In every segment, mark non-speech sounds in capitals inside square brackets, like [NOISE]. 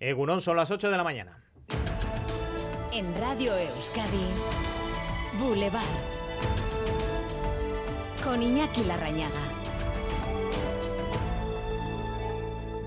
Egunon, son las 8 de la mañana. En Radio Euskadi, Boulevard. Con Iñaki Larrañaga.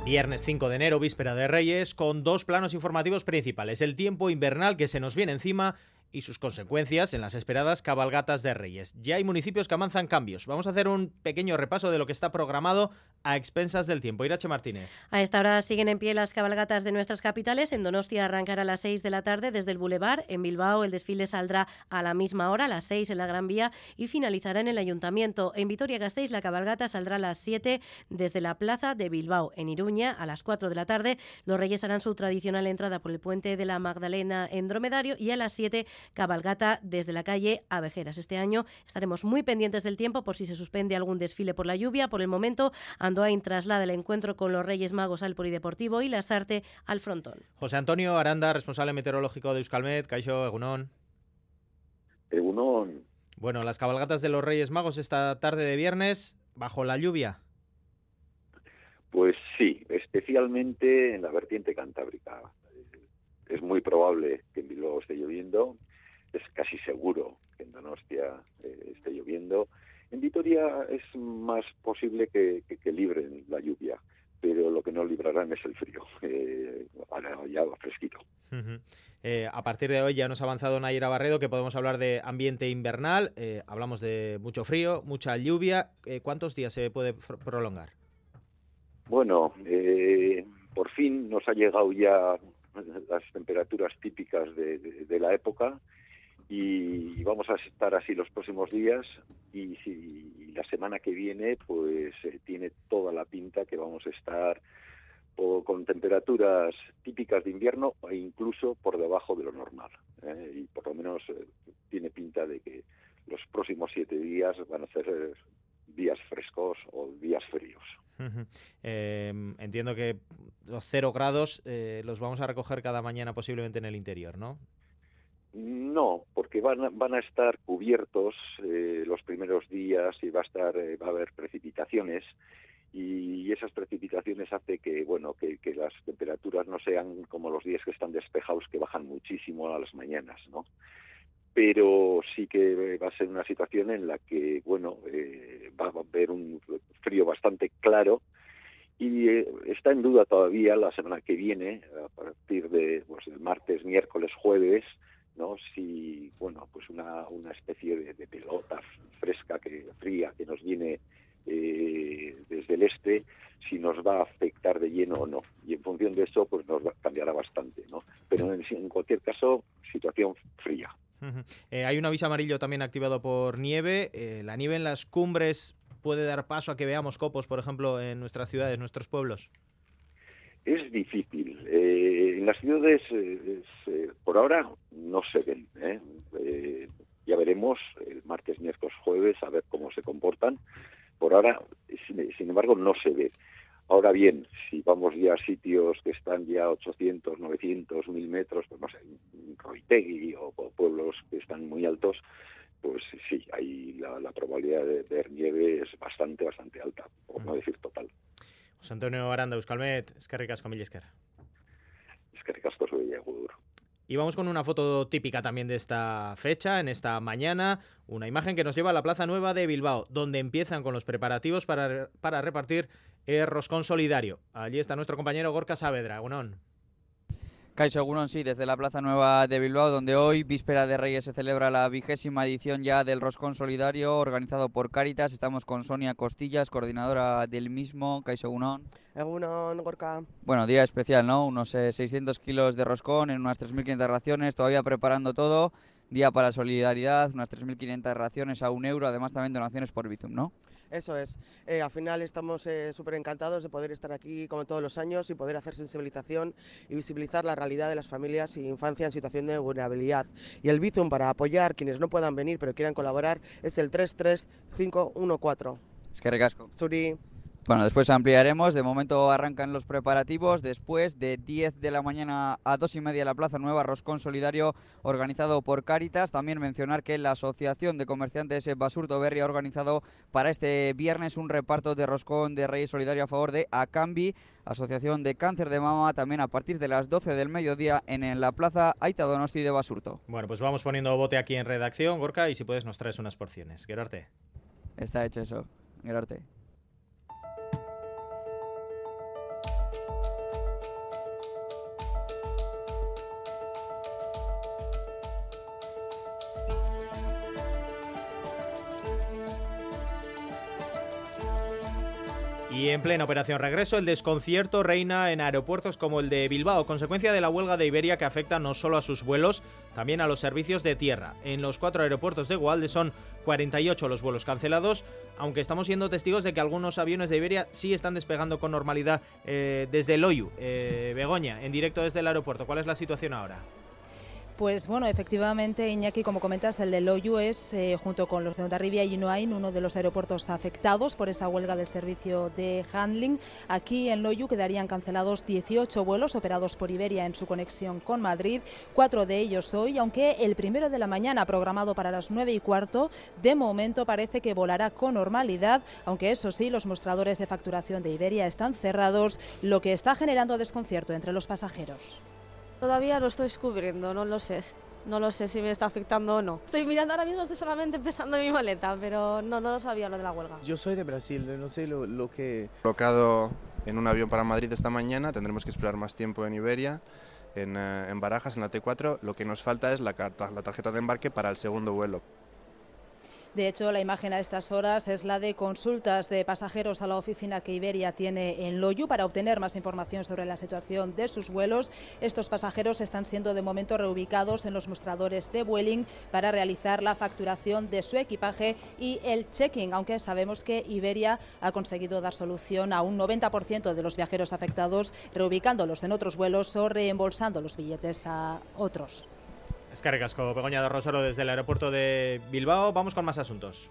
Viernes 5 de enero, víspera de Reyes, con dos planos informativos principales. El tiempo invernal que se nos viene encima y sus consecuencias en las esperadas cabalgatas de Reyes. Ya hay municipios que avanzan cambios. Vamos a hacer un pequeño repaso de lo que está programado a expensas del tiempo. Irache Martínez. A esta hora siguen en pie las cabalgatas de nuestras capitales. En Donostia arrancará a las 6 de la tarde desde el Boulevard. En Bilbao el desfile saldrá a la misma hora, a las 6 en la Gran Vía, y finalizará en el Ayuntamiento. En Vitoria-Gasteiz la cabalgata saldrá a las 7 desde la Plaza de Bilbao. En Iruña, a las 4 de la tarde, los Reyes harán su tradicional entrada por el puente de la Magdalena en Dromedario y a las 7 cabalgata desde la calle Avejeras. Este año estaremos muy pendientes del tiempo por si se suspende algún desfile por la lluvia. Por el momento, Andoain traslada el encuentro con los Reyes Magos al Polideportivo y la Sarte al frontón. José Antonio Aranda, responsable meteorológico de Euskalmet, Caixo Egunón. Egunón. Bueno, las cabalgatas de los Reyes Magos esta tarde de viernes bajo la lluvia. Pues sí, especialmente en la vertiente cantábrica. Es muy probable que en Bilbao esté lloviendo, es casi seguro que en Donostia eh, esté lloviendo. En Vitoria es más posible que, que, libren la lluvia, pero lo que no librarán es el frío, [LAUGHS] eh, ya fresquito. Eh, a partir de hoy ya nos ha avanzado Nayera Barredo que podemos hablar de ambiente invernal, hablamos de mucho frío, mucha lluvia. ¿Cuántos días se puede prolongar? Bueno, por fin nos ha llegado ya las temperaturas típicas de la época y vamos a estar así los próximos días y, si, la semana que viene pues eh, tiene toda la pinta que vamos a estar con temperaturas típicas de invierno e incluso por debajo de lo normal ¿eh? y por lo menos eh, tiene pinta de que los próximos siete días van a ser días frescos o días fríos. entiendo que los cero grados los vamos a recoger cada mañana posiblemente en el interior, ¿no? No, porque van van a estar cubiertos eh, los primeros días y va a estar eh, va a haber precipitaciones y esas precipitaciones hace que bueno que, las temperaturas no sean como los días que están despejados que bajan muchísimo a las mañanas, ¿no? Pero sí que va a ser una situación en la que bueno eh, va a haber un frío bastante claro y está en duda todavía la semana que viene a partir de pues, el martes, miércoles, jueves Si, bueno, pues una, una especie de, pelota fresca, que fría, que nos viene eh, desde el este, si nos va a afectar de lleno o no. Y en función de eso, pues nos cambiará bastante, ¿no? Pero en, cualquier caso, situación fría. Eh, hay un aviso amarillo también activado por nieve. Eh, la nieve en las cumbres puede dar paso a que veamos copos, por ejemplo, en nuestras ciudades, nuestros pueblos es difícil. Eh, en las ciudades, eh, eh, por ahora, no se ven. ya veremos el martes, miércoles, jueves, a ver cómo se comportan. Por ahora, sin, embargo, no se ve. Ahora bien, si vamos ya a sitios que están ya 800, 900, 1000 metros, pues no sé, Roitegui o, pueblos que están muy altos, pues sí, ahí la, probabilidad de ver nieve es bastante, bastante alta, por no decir total. Antonio Aranda, Euskalmet, eskerrik asko mil esker. Eskerrik asko Y vamos con una foto típica también de esta fecha, en esta mañana, una imagen que nos lleva a la Plaza Nueva de Bilbao, donde empiezan con los preparativos para, para repartir el roscón solidario. Allí está nuestro compañero Gorka Saavedra. Unón. Caixo Gunón, sí, desde la Plaza Nueva de Bilbao, donde hoy, víspera de Reyes, se celebra la vigésima edición ya del Roscón Solidario, organizado por Cáritas. Estamos con Sonia Costillas, coordinadora del mismo. Caixo Gunón. Egunon, Gorka. Bueno, día especial, ¿no? Unos 600 eh, kilos de roscón en unas 3.500 raciones, todavía preparando todo. Día para la solidaridad, unas 3.500 raciones a un euro, además también donaciones por Bizum, ¿no? Eso es. Eh, al final estamos eh, súper encantados de poder estar aquí como todos los años y poder hacer sensibilización y visibilizar la realidad de las familias y infancia en situación de vulnerabilidad. Y el Bizum para apoyar quienes no puedan venir pero quieran colaborar es el 33514. Es que recasco. Suri. Bueno, después ampliaremos. De momento arrancan los preparativos. Después de 10 de la mañana a 2 y media la Plaza Nueva, Roscón Solidario organizado por Cáritas. También mencionar que la Asociación de Comerciantes Basurto Berri ha organizado para este viernes un reparto de roscón de Reyes Solidario a favor de Acambi, Asociación de Cáncer de Mama, también a partir de las 12 del mediodía en la Plaza Aita Donosti de Basurto. Bueno, pues vamos poniendo bote aquí en redacción, Gorka, y si puedes nos traes unas porciones. Gerarte. Está hecho eso. Gerarte. Y en plena operación regreso, el desconcierto reina en aeropuertos como el de Bilbao, consecuencia de la huelga de Iberia que afecta no solo a sus vuelos, también a los servicios de tierra. En los cuatro aeropuertos de Gualde son 48 los vuelos cancelados, aunque estamos siendo testigos de que algunos aviones de Iberia sí están despegando con normalidad eh, desde Loyu. Eh, Begoña, en directo desde el aeropuerto, ¿cuál es la situación ahora? Pues bueno, efectivamente, Iñaki, como comentas, el de Loyu es, eh, junto con los de Ondarribia y Inuain, uno de los aeropuertos afectados por esa huelga del servicio de handling. Aquí en Loyu quedarían cancelados 18 vuelos operados por Iberia en su conexión con Madrid, cuatro de ellos hoy, aunque el primero de la mañana, programado para las 9 y cuarto, de momento parece que volará con normalidad, aunque eso sí, los mostradores de facturación de Iberia están cerrados, lo que está generando desconcierto entre los pasajeros. Todavía lo estoy descubriendo, no lo sé. No lo sé si me está afectando o no. Estoy mirando ahora mismo, estoy solamente empezando mi maleta, pero no, no lo sabía lo de la huelga. Yo soy de Brasil, no sé lo, lo que... Colocado en un avión para Madrid esta mañana, tendremos que esperar más tiempo en Iberia, en, eh, en Barajas, en la T4. Lo que nos falta es la, la tarjeta de embarque para el segundo vuelo. De hecho, la imagen a estas horas es la de consultas de pasajeros a la oficina que Iberia tiene en Loyu para obtener más información sobre la situación de sus vuelos. Estos pasajeros están siendo de momento reubicados en los mostradores de Vueling para realizar la facturación de su equipaje y el checking, aunque sabemos que Iberia ha conseguido dar solución a un 90% de los viajeros afectados, reubicándolos en otros vuelos o reembolsando los billetes a otros. Es Casco, Begoña de Rosero desde el aeropuerto de Bilbao. Vamos con más asuntos.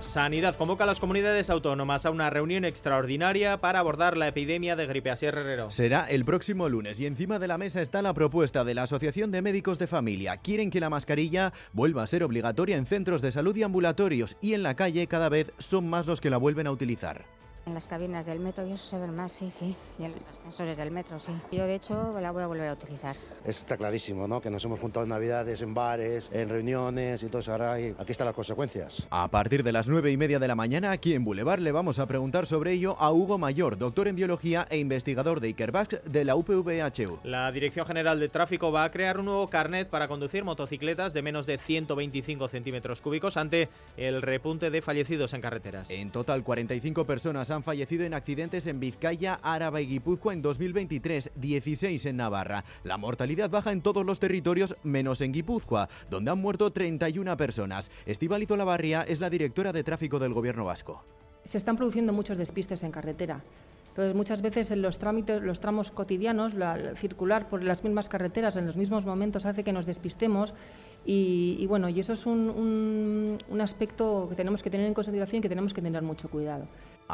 Sanidad convoca a las comunidades autónomas a una reunión extraordinaria para abordar la epidemia de gripe Asier Herrero. Será el próximo lunes y encima de la mesa está la propuesta de la Asociación de Médicos de Familia. Quieren que la mascarilla vuelva a ser obligatoria en centros de salud y ambulatorios y en la calle cada vez son más los que la vuelven a utilizar. En las cabinas del metro y eso se ven más, sí, sí. Y en los ascensores del metro, sí. Yo, de hecho, la voy a volver a utilizar. Está clarísimo, ¿no? Que nos hemos juntado en Navidades, en bares, en reuniones y todo eso. Ahora aquí están las consecuencias. A partir de las nueve y media de la mañana, aquí en Boulevard, le vamos a preguntar sobre ello a Hugo Mayor, doctor en biología e investigador de Ikerbax de la UPVHU. La Dirección General de Tráfico va a crear un nuevo carnet para conducir motocicletas de menos de 125 centímetros cúbicos ante el repunte de fallecidos en carreteras. En total, 45 personas han fallecido en accidentes en Vizcaya, Áraba y Guipúzcoa en 2023, 16 en Navarra. La mortalidad baja en todos los territorios menos en Guipúzcoa, donde han muerto 31 personas. Estíbaliz Olavarría es la directora de tráfico del gobierno vasco. Se están produciendo muchos despistes en carretera. Entonces, muchas veces en los trámites, los tramos cotidianos, la, circular por las mismas carreteras en los mismos momentos hace que nos despistemos y, bueno, y eso es un, un aspecto que tenemos que tener en consideración y que tenemos que tener mucho cuidado.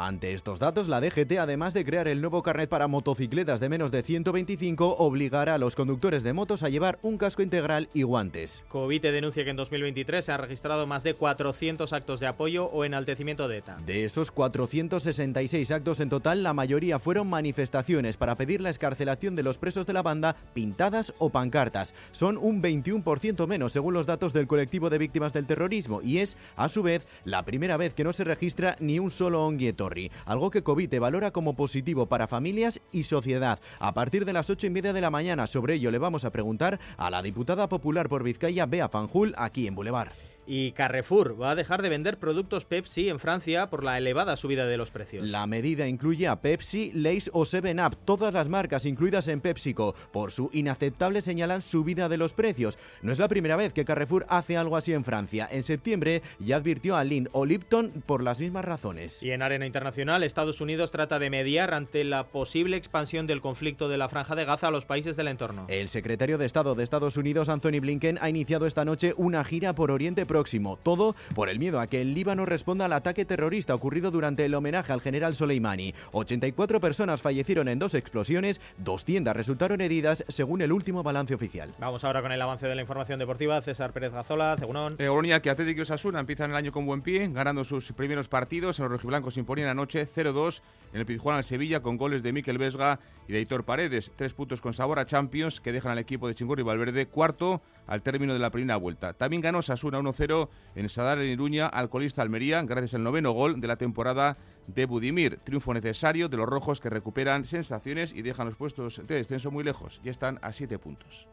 Ante estos datos, la DGT, además de crear el nuevo carnet para motocicletas de menos de 125, obligará a los conductores de motos a llevar un casco integral y guantes. Covite denuncia que en 2023 se han registrado más de 400 actos de apoyo o enaltecimiento de ETA. De esos 466 actos en total, la mayoría fueron manifestaciones para pedir la escarcelación de los presos de la banda, pintadas o pancartas. Son un 21% menos según los datos del colectivo de víctimas del terrorismo y es, a su vez, la primera vez que no se registra ni un solo onguieto algo que Covite valora como positivo para familias y sociedad. A partir de las ocho y media de la mañana, sobre ello le vamos a preguntar a la diputada popular por Vizcaya, Bea Fanjul, aquí en Boulevard. Y Carrefour va a dejar de vender productos Pepsi en Francia por la elevada subida de los precios. La medida incluye a Pepsi, Lays o 7up, todas las marcas incluidas en PepsiCo. Por su inaceptable señalan subida de los precios. No es la primera vez que Carrefour hace algo así en Francia. En septiembre ya advirtió a Lind o Lipton por las mismas razones. Y en arena internacional, Estados Unidos trata de mediar ante la posible expansión del conflicto de la Franja de Gaza a los países del entorno. El secretario de Estado de Estados Unidos, Anthony Blinken, ha iniciado esta noche una gira por Oriente Próximo. Todo por el miedo a que el Líbano responda al ataque terrorista ocurrido durante el homenaje al general Soleimani. 84 personas fallecieron en dos explosiones, 200 resultaron heridas, según el último balance oficial. Vamos ahora con el avance de la información deportiva. César Pérez Gazola, Cegunón. Eh, que Atlético y Osasuna empiezan el año con buen pie, ganando sus primeros partidos. En los rojiblancos imponían anoche 0-2 en el Pizjuán al Sevilla con goles de Miquel Vesga y de Hitor Paredes. Tres puntos con sabor a Champions que dejan al equipo de Chingurri Valverde cuarto al término de la primera vuelta. También ganó Sasuna 1-0 en Sadar en Iruña al colista Almería gracias al noveno gol de la temporada de Budimir. Triunfo necesario de los rojos que recuperan sensaciones y dejan los puestos de descenso muy lejos. Ya están a siete puntos.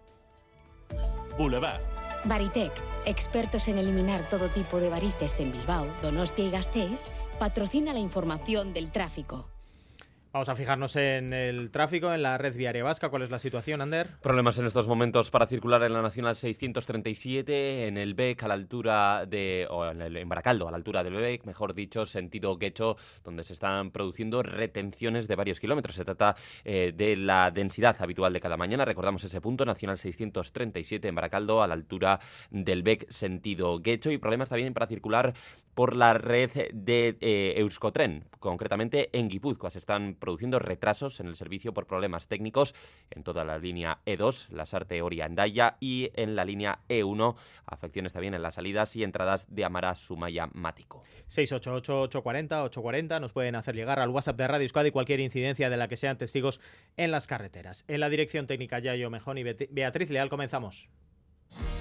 Boulevard. Baritec, expertos en eliminar todo tipo de varices en Bilbao, Donostia y Gasteiz, patrocina la información del tráfico. Vamos a fijarnos en el tráfico en la red viaria vasca. ¿Cuál es la situación, Ander? Problemas en estos momentos para circular en la Nacional 637, en el BEC a la altura de, o en, el, Baracaldo, a la altura del BEC, mejor dicho, sentido Guecho, donde se están produciendo retenciones de varios kilómetros. Se trata eh, de la densidad habitual de cada mañana. Recordamos ese punto, Nacional 637 en Baracaldo, a la altura del BEC, sentido Guecho. Y problemas también para circular por la red de eh, Euskotren, concretamente en Guipúzcoa. Se están produciendo retrasos en el servicio por problemas técnicos en toda la línea E2, la Sarte Oria Endaya y en la línea E1, afecciones también en las salidas y entradas de Amara Sumaya Mático. 688-840-840 nos pueden hacer llegar al WhatsApp de Radio Euskadi cualquier incidencia de la que sean testigos en las carreteras. En la dirección técnica Yayo Mejón y Beatriz Leal comenzamos.